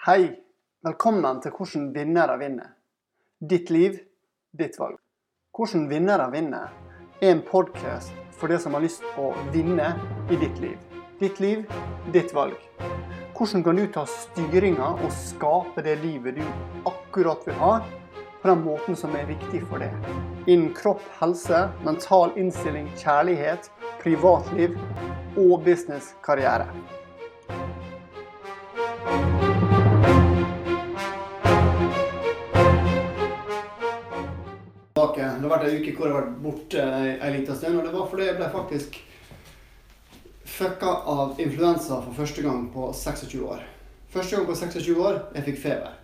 Hei! Velkommen til Hvordan vinnere vinner. Ditt liv, ditt valg. Hvordan vinnere vinner er en podkast for deg som har lyst på å vinne i ditt liv. Ditt liv, ditt valg. Hvordan kan du ta styringa og skape det livet du akkurat vil ha, på den måten som er viktig for deg? Innen kropp, helse, mental innstilling, kjærlighet, privatliv og business, tilbake. Det har vært ei uke hvor jeg har vært borte ei lita stund. Og det var fordi jeg ble faktisk fucka av influensa for første gang på 26 år. Første gang på 26 år jeg fikk feber.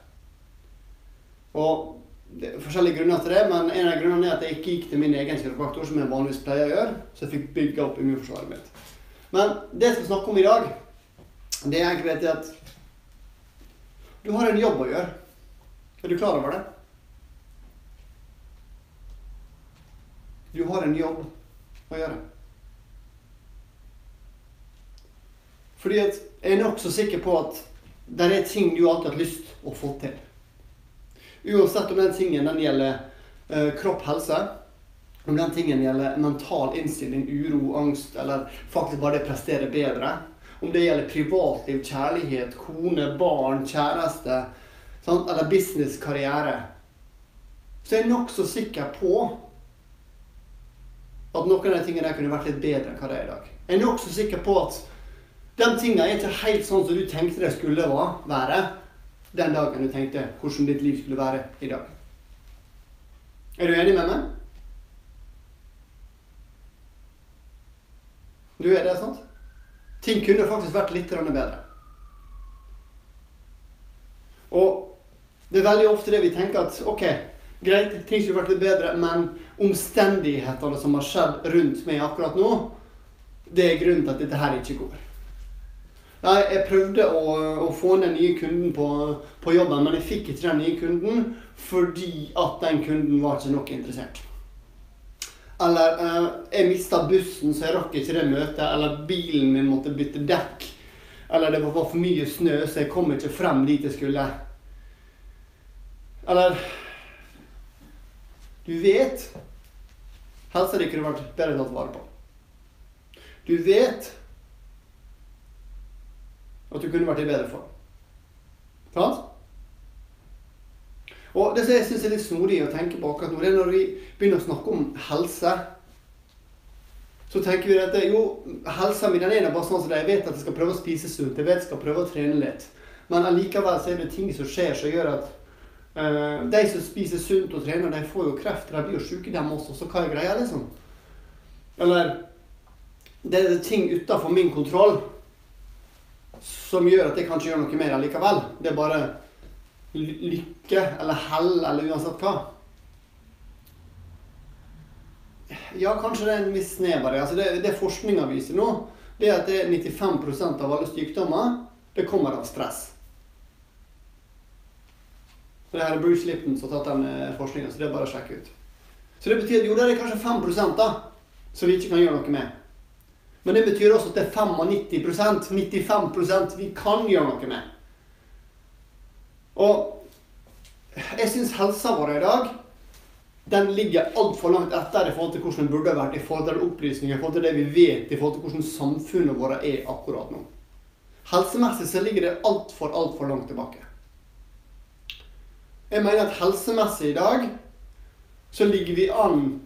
Og det er forskjellige grunner til det, men en av grunnene er at jeg ikke gikk til min egen kiropraktor, som jeg vanligvis pleier å gjøre, så jeg fikk bygga opp immunforsvaret mitt. Men det jeg skal snakke om i dag, det er egentlig at du har en jobb å gjøre. Er du klar over det? Du har en jobb å gjøre. Fordi at jeg er nokså sikker på at det er ting du alltid har lyst å få til. Uansett om den tingen den gjelder eh, kropp, helse, om den tingen gjelder mental innstilling, uro, angst, eller faktisk bare det prestere bedre. Om det gjelder privatliv, kjærlighet, kone, barn, kjæreste, sant? eller businesskarriere. Så jeg er nokså sikker på at noen av de tingene der kunne vært litt bedre enn hva det er i dag. Jeg er nokså sikker på at de tingene er ikke helt sånn som du tenkte det skulle være den dagen du tenkte hvordan ditt liv skulle være i dag. Er du enig med meg? Du er det, sant? Ting kunne faktisk vært litt bedre. Og det er veldig ofte det vi tenker at ok, greit, ting skulle vært litt bedre, men omstendighetene som har skjedd rundt meg akkurat nå, det er grunnen til at dette her ikke går. Nei, jeg prøvde å, å få den nye kunden på, på, jobben, men jeg fikk ikke den nye kunden fordi at den kunden var ikke nok interessert. Eller eh, jeg mista bussen, så jeg rakk ikke det møtet. Eller bilen min måtte bytte dekk. Eller det var for mye snø, så jeg kom ikke frem dit jeg skulle. Eller Du vet helsa di kunne vært bedre tatt vare på. Du vet at du kunne vært i bedre form. Sant? Og Det som jeg syns er litt snodig å tenke på akkurat nå, det er når vi begynner å snakke om helse. Så tenker vi at jo, helsa mi er bare sånn som. Jeg vet at jeg skal prøve å spise sunt. Jeg vet jeg skal prøve å trene litt. Men allikevel så er det ting som skjer som gjør at de som spiser sunt og trener, de får jo kreft. De blir jo syke, dem også. Så hva er greia, liksom? Eller det er ting utafor min kontroll som gjør at jeg kan ikke gjøre noe med det likevel. Det er bare lykke eller hell eller uansett hva. Ja, kanskje det er en viss snev av det. Altså det, det forskninga viser nå, det er at det er 95% av alle sykdommer det kommer av stress. Det her er Bruce Lipton som har tatt den forskningen, forskninga, så det er bare å sjekke ut. Så det betyr at jo, det er kanskje 5 da, som vi ikke kan gjøre noe med. Men det betyr også at det er 95 95% vi kan gjøre noe med. Og jeg syns helsa vår i dag den ligger altfor langt etter i forhold til hvordan den burde vært, i forhold til opplysning, i forhold til det vi vet, i forhold til hvordan samfunnet vårt er akkurat nå. Helsemessig så ligger det altfor, altfor langt tilbake. Jeg mener at helsemessig i dag så ligger vi an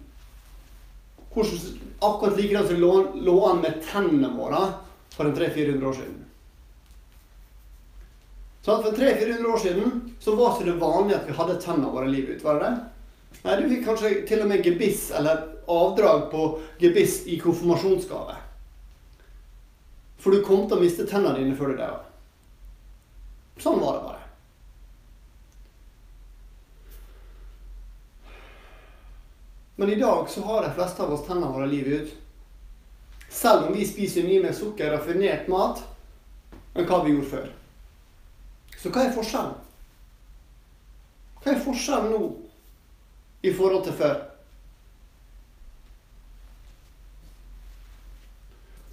akkurat likedan som lå, lå an med tennene våre for 300-400 år siden. Så for 300-400 år siden så var ikke det vanlig at vi hadde tennene våre livet ut. var det? Nei, Du fikk kanskje til og med gebiss eller avdrag på gebiss i konfirmasjonsgave. For du kom til å miste tennene dine før du døde. Sånn var det bare. Men i dag så har de fleste av oss tennene våre livet ut. Selv om vi spiser mye mer sukker og raffinert mat enn hva vi gjorde før. Så hva er forskjellen? Hva er forskjellen nå i forhold til før?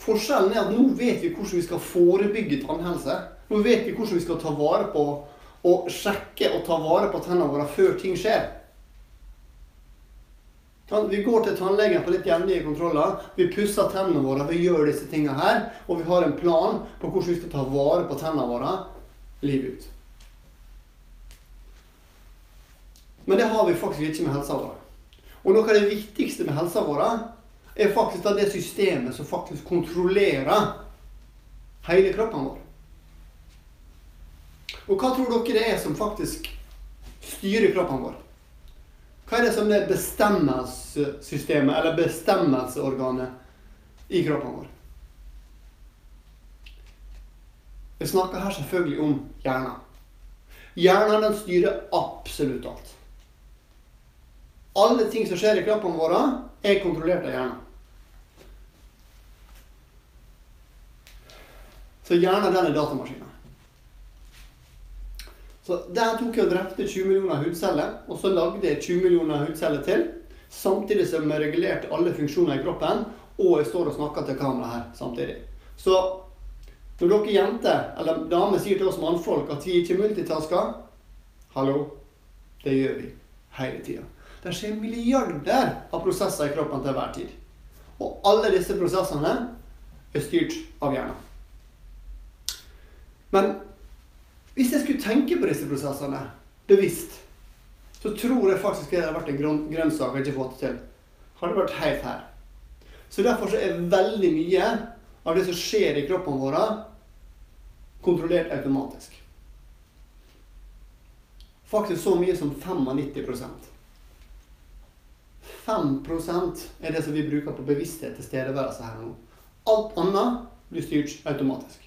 Forskjellen er at nå vet vi hvordan vi skal forebygge tannhelse. Nå vet vi hvordan vi skal ta vare på og sjekke og ta vare på tennene våre før ting skjer. Vi går til tannlegen på litt jevnlige kontroller. Vi pusser tennene våre, vi gjør disse tingene her. Og vi har en plan på hvordan vi skal ta vare på tennene våre livet ut. Men det har vi faktisk ikke med helsa vår. Og noe av det viktigste med helsa vår er faktisk da det systemet som faktisk kontrollerer hele kroppen vår. Og hva tror dere det er som faktisk styrer kroppen vår? Hva er det som er bestemmelsessystemet, eller bestemmelsesorganet i kroppen vår? Vi snakker her selvfølgelig om hjernen. Hjernen den styrer absolutt alt. Alle ting som skjer i kroppen vår, er kontrollert av hjernen. Så hjernen den er datamaskinen. Så Der tok jeg og drepte 20 millioner hudceller, og så lagde jeg 20 millioner hudceller til. Samtidig som jeg regulerte alle funksjoner i kroppen, og jeg står og snakker til kamera her samtidig. Så når dere jenter eller damer sier til oss mannfolk at vi ikke multitasker Hallo, det gjør vi hele tida. Det skjer milliarder av prosesser i kroppen til hver tid. Og alle disse prosessene er styrt av hjernen. Men hvis jeg skulle tenke på disse prosessene bevisst, så tror jeg faktisk det hadde vært en grønnsak jeg ikke fått det til. Hadde vært helt her. Så derfor så er veldig mye av det som skjer i kroppen vår, kontrollert automatisk. Faktisk så mye som 95% 5% er det som vi bruker på bevissthet til stedeværelse her nå. Alt annet blir styrt automatisk.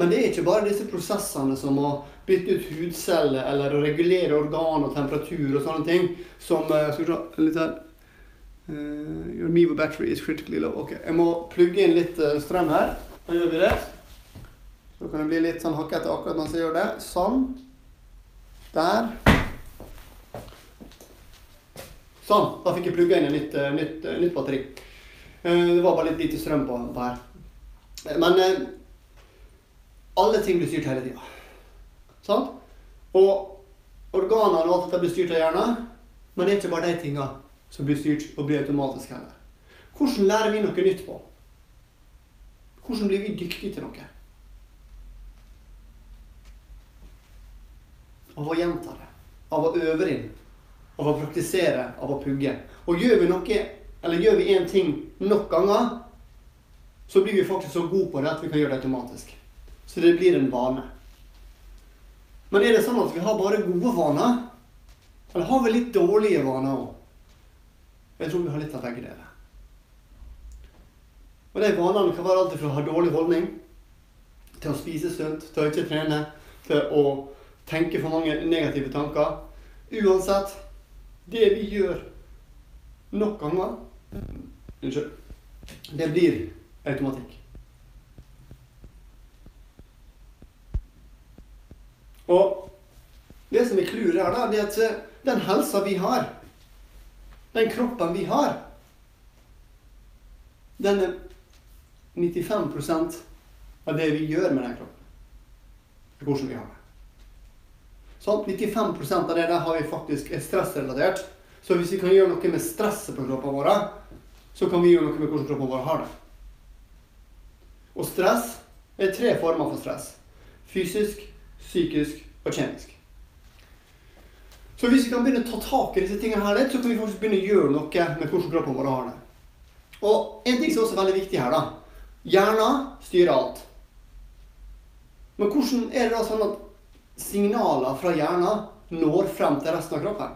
Men det er ikke bare disse prosessene som å bytte ut hudceller eller å regulere organ og temperatur og sånne ting som uh, Skal vi se litt her uh, Your Mevo battery is critically low. Ok, Jeg må plugge inn litt uh, strøm her. Da gjør vi det. Så kan det bli litt sånn hakkete akkurat mens jeg gjør det. Sånn. Der. Sånn. Da fikk jeg plugga inn et nytt, nytt, nytt, batteri. Det var bare litt lite strøm på, på her. Men alle ting blir styrt hele tida. Sant? Og organene og alt dette blir styrt av hjernen. Men det er ikke bare de tinga som blir styrt og blir automatisk heller. Hvordan lærer vi noe nytt på? Hvordan blir vi dyktige til noe? Av å gjenta det. Av å øve inn. Av å praktisere. Av å pugge. Og gjør vi noe, eller gjør vi én ting nok ganger, så blir vi faktisk så gode på det at vi kan gjøre det automatisk. Så det blir en vane. Men er det sånn at vi har bare gode vaner? Eller har vi litt dårlige vaner òg? Jeg tror vi har litt av begge deler. Og de vanene kan være alt fra å ha dårlig holdning, til å spise sunt, til å ikke trene, til å tenke for mange negative tanker. Uansett, det vi gjør nok ganger Unnskyld. Det blir automatikk. Og det som er clouet her, da, det er at eh, den helsa vi har, den kroppen vi har, den er 95% av det vi gjør med den kroppen. Hvordan vi har det. Sånn, 95% av det der har vi faktisk er stressrelatert. Så hvis vi kan gjøre noe med stresset på kroppen vår, så kan vi gjøre noe med hvordan kroppen vår har det. Og stress er tre former for stress. Fysisk, psykisk og kjemisk. Så hvis vi kan begynne å ta tak i disse tingene her litt, så kan vi faktisk begynne å gjøre noe med hvordan kroppen vår har det. Og en ting som også er veldig viktig her, da. Hjernen styrer alt. Men hvordan er det da sånn at signaler fra hjernen når frem til resten av kroppen?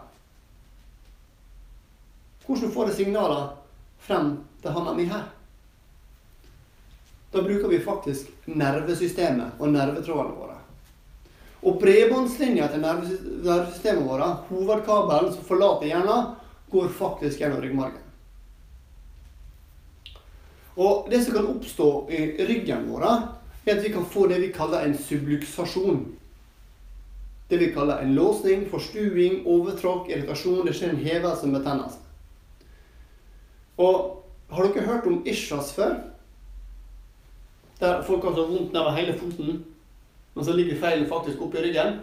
Hvordan får det signaler frem til handa mi her? Da bruker vi faktisk nervesystemet og nervetrådene våre. Og bredbåndslinja til nervesystemet vårt, hovedkabelen som forlater hjernen, går faktisk gjennom ryggmargen. Og det som kan oppstå i ryggen vår, er at vi kan få det vi kaller en subluksasjon. Det vi kaller en låsning, forstuing, overtråkk, irritasjon. Det skjer en hevelse med tennene. Og har dere hørt om Ishas før? Der folk har så vondt nedover hele foten men så ligger feilen faktisk oppi ryggen.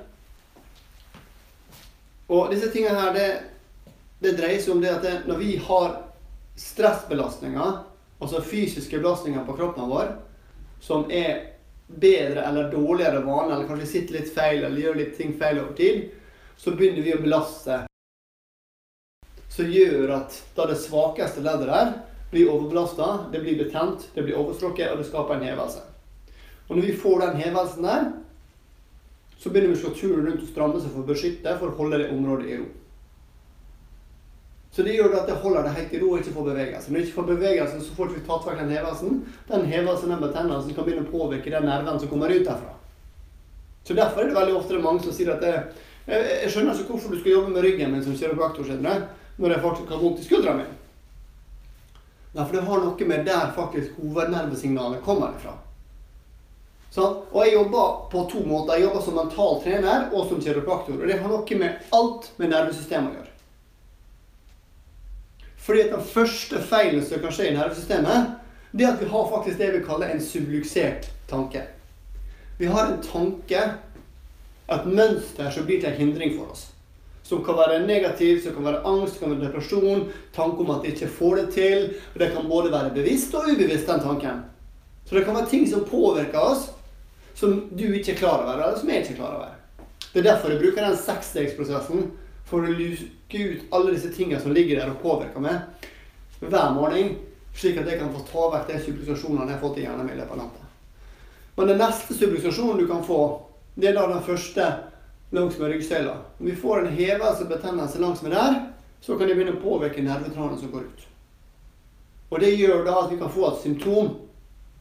Og disse tingene her, det, det dreier seg om det at det, når vi har stressbelastninger, altså fysiske belastninger på kroppen vår, som er bedre eller dårligere vaner, eller kanskje sitter litt feil eller gjør litt ting feil over tid, så begynner vi å belaste. Som gjør at da det svakeste leddet der blir overbelasta, det blir betent, det blir overstrukket, og det skaper en hevelse. Og når vi får den hevelsen der, så begynner muskulaturen rundt å stramme seg for å beskytte, for å holde det området i ro. Så det gjør at det holder det helt i ro og ikke får bevegelse. Når du ikke får bevegelse, så får vi tatt vekk den hevelsen. Den hevelsen, den betennelsen, kan begynne å påvirke den nerven som kommer ut derfra. Så derfor er det veldig ofte det mange som sier at det, jeg, jeg skjønner ikke hvorfor du skal jobbe med ryggen min som kiropraktor, når jeg faktisk har vondt i skuldra mi. Nei, for det har noe med der faktisk hovednervesignalet kommer ifra. Sånn? Og jeg jobber på to måter. Jeg jobber som mental trener og som kiropraktor. Og det har noe med alt med nervesystemet å gjøre. Fordi at den første feilen som kan skje i nervesystemet, det er at vi har faktisk det vi kaller en subluksert tanke. Vi har en tanke, et mønster som blir til en hindring for oss. Som kan være negativ, som kan være angst, som kan være depresjon, tanke om at de ikke får det til. og Det kan både være bevisst og ubevisst, den tanken. Så det kan være ting som påvirker oss, som du ikke er klar over, eller som jeg ikke er klar over. Det er derfor jeg bruker den seksstegsprosessen for å luke ut alle disse tingene som ligger der og påvirker meg hver morgen, slik at jeg kan få ta vekk de supplikasjonene jeg har fått i hjernen min i løpet av natta. Men den neste supplikasjonen du kan få, det er da den første langs med ryggsøyla. Om vi får en hevelse betennelse langs med der, så kan det begynne å påvirke nervetrådene som går ut. Og det gjør da at vi kan få et symptom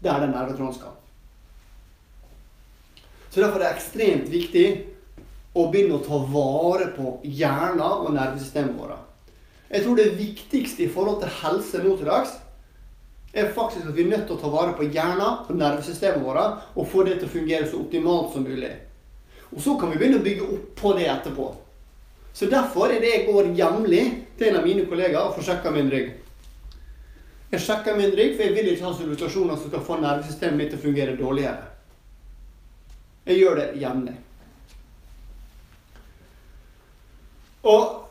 der den nervetråden skal. Så derfor er det ekstremt viktig å begynne å ta vare på hjernen og nervesystemet vårt. Jeg tror det viktigste i forhold til helse nå til dags er faktisk at vi er nødt til å ta vare på hjernen og nervesystemet vårt og få det til å fungere så optimalt som mulig. Og så kan vi begynne å bygge opp på det etterpå. Så derfor er det jeg går jevnlig til en av mine kollegaer og får sjekka min rygg. Jeg sjekker min rygg, for jeg vil ikke ha situasjoner som skal få nervesystemet mitt til å fungere dårligere. Jeg gjør det jevnlig. Og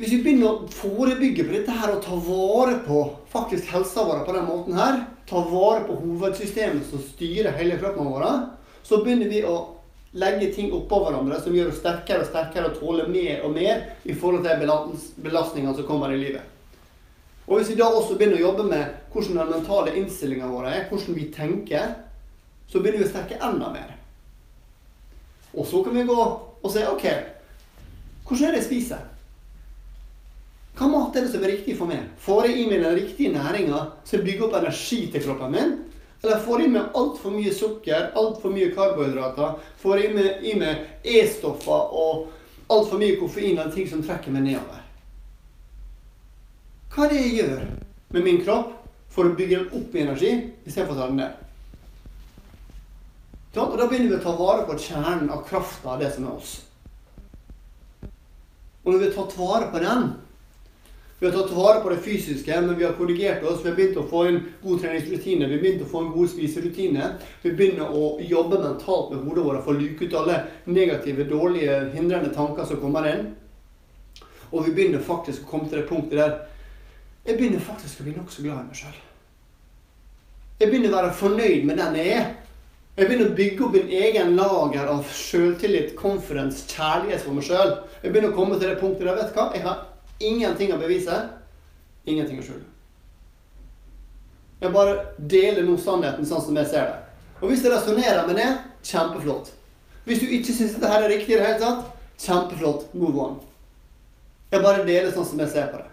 hvis vi begynner å forebygge på dette her og ta vare på faktisk helsa vår på den måten her, ta vare på hovedsystemet som styrer hele kroppen vår, så begynner vi å legge ting oppå hverandre som gjør oss sterkere og sterkere og tåler mer og mer i forhold til belastningene som kommer i livet. Og hvis vi da også begynner å jobbe med hvordan den mentale innstillinga vår er, hvordan vi tenker, så begynner vi å strekke enda mer. Og så kan vi gå og se OK, hvordan er det jeg spiser? Hva mat er det som er riktig for meg? Får jeg i meg den riktige næringa som bygger opp energi til kroppen min? Eller får jeg i meg altfor mye sukker, altfor mye karbohydrater? Får jeg i meg E-stoffer og altfor mye koffein og ting som trekker meg nedover? Hva er det jeg gjør med min kropp for å bygge den opp i energi istedenfor å ta den ned? Og Da begynner vi å ta vare på kjernen av krafta av det som er oss. Og når vi har tatt vare på den Vi har tatt vare på det fysiske, men vi har korrigert oss. Vi har begynt å få en god treningsrutine, vi har begynt å få en god spiserutine. Vi begynner å jobbe mentalt med hodet vårt for å luke ut alle negative, dårlige, hindrende tanker som kommer inn. Og vi begynner faktisk å komme til det punktet der jeg begynner faktisk å bli nokså glad i meg sjøl. Jeg begynner å være fornøyd med den jeg er. Jeg begynner å bygge opp min egen lager av selvtillit, confidence, kjærlighet for meg sjøl. Jeg begynner å komme til det punktet der vet hva? jeg har ingenting å bevise. Ingenting å skjule. Jeg bare deler nå sannheten sånn som jeg ser det. Og hvis det resonnerer med det, kjempeflott. Hvis du ikke syns dette er riktig i det hele tatt, kjempeflott. Move on. Jeg bare deler sånn som jeg ser på det.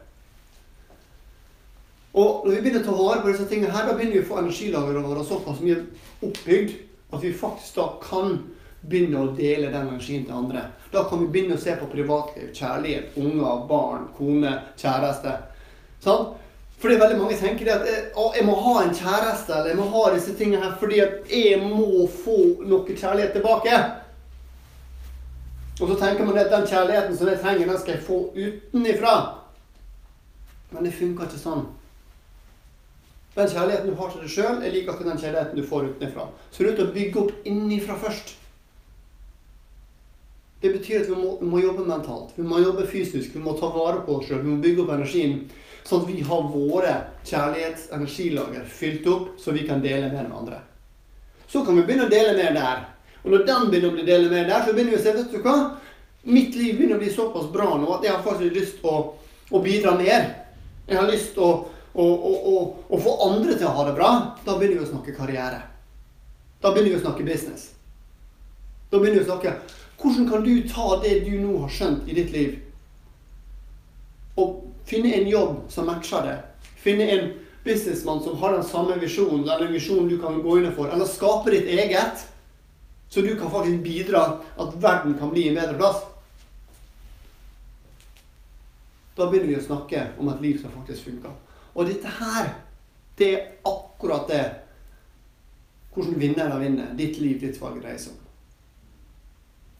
Og når vi begynner å ta vare på disse tingene her, da begynner vi å få energilagrene våre såpass mye oppbygd at vi faktisk da kan begynne å dele den energien til andre. Da kan vi begynne å se på privatliv, kjærlighet, unger, barn, kone, kjæreste. Sånn? Fordi veldig mange tenker at å, jeg må ha en kjæreste eller jeg må ha disse tingene her fordi at jeg må få noe kjærlighet tilbake. Og så tenker man at den kjærligheten som jeg trenger, den skal jeg få utenifra. Men det funker ikke sånn. Den kjærligheten du har til deg sjøl, er akkurat den kjærligheten du får utenfra. Så du er nødt til å bygge opp innifra først. Det betyr at vi må, vi må, jobbe mentalt, vi må jobbe fysisk, vi må ta vare på oss sjøl, vi må bygge opp energien. Sånn at vi har våre kjærlighetsenergilager fylt opp, så vi kan dele med andre. Så kan vi begynne å dele mer der. Og når den begynner å bli dele mer der, så begynner vi å se vet du hva? Mitt liv begynner å bli såpass bra nå at jeg har faktisk lyst til å, å bidra mer. Jeg har lyst til å, å, å, få andre til å ha det bra. Da begynner vi å snakke karriere. Da begynner vi å snakke business. Da begynner vi å snakke hvordan kan du ta det du nå har skjønt i ditt liv, og finne en jobb som matcher det? Finne en businessmann som har den samme visjonen, eller en visjon du kan gå inn for, eller skape ditt eget, så du kan faktisk bidra at verden kan bli en bedre plass. Da begynner vi å snakke om et liv som faktisk funker. Og dette her, det er akkurat det hvordan vinnere vinner. Ditt liv, ditt valg dreier seg om.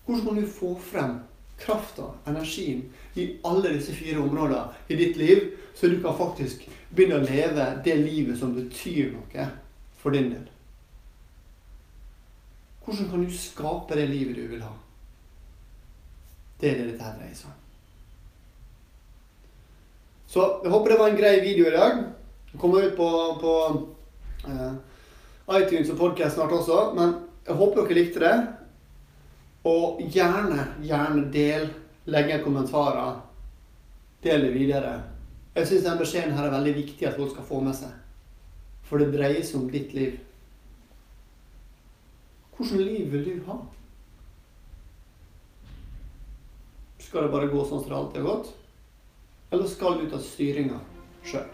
Hvordan kan du få frem krafta, energien, i alle disse fire områdene i ditt liv, så du kan faktisk begynne å leve det livet som betyr noe for din del? Hvordan kan du skape det livet du vil ha? Det er det dette her dreier seg om. Så jeg håper det var en grei video i dag. Den kommer ut på, på uh, iTunes og podcast snart også. Men jeg håper dere likte det. Og gjerne, gjerne del. Legg igjen kommentarer. Del det videre. Jeg syns denne beskjeden her er veldig viktig at folk skal få med seg. For det dreier seg om ditt liv. Hvordan liv vil du ha? Skal det bare gå sånn som det alltid har gått? Eller skal du ta styringa sjøl?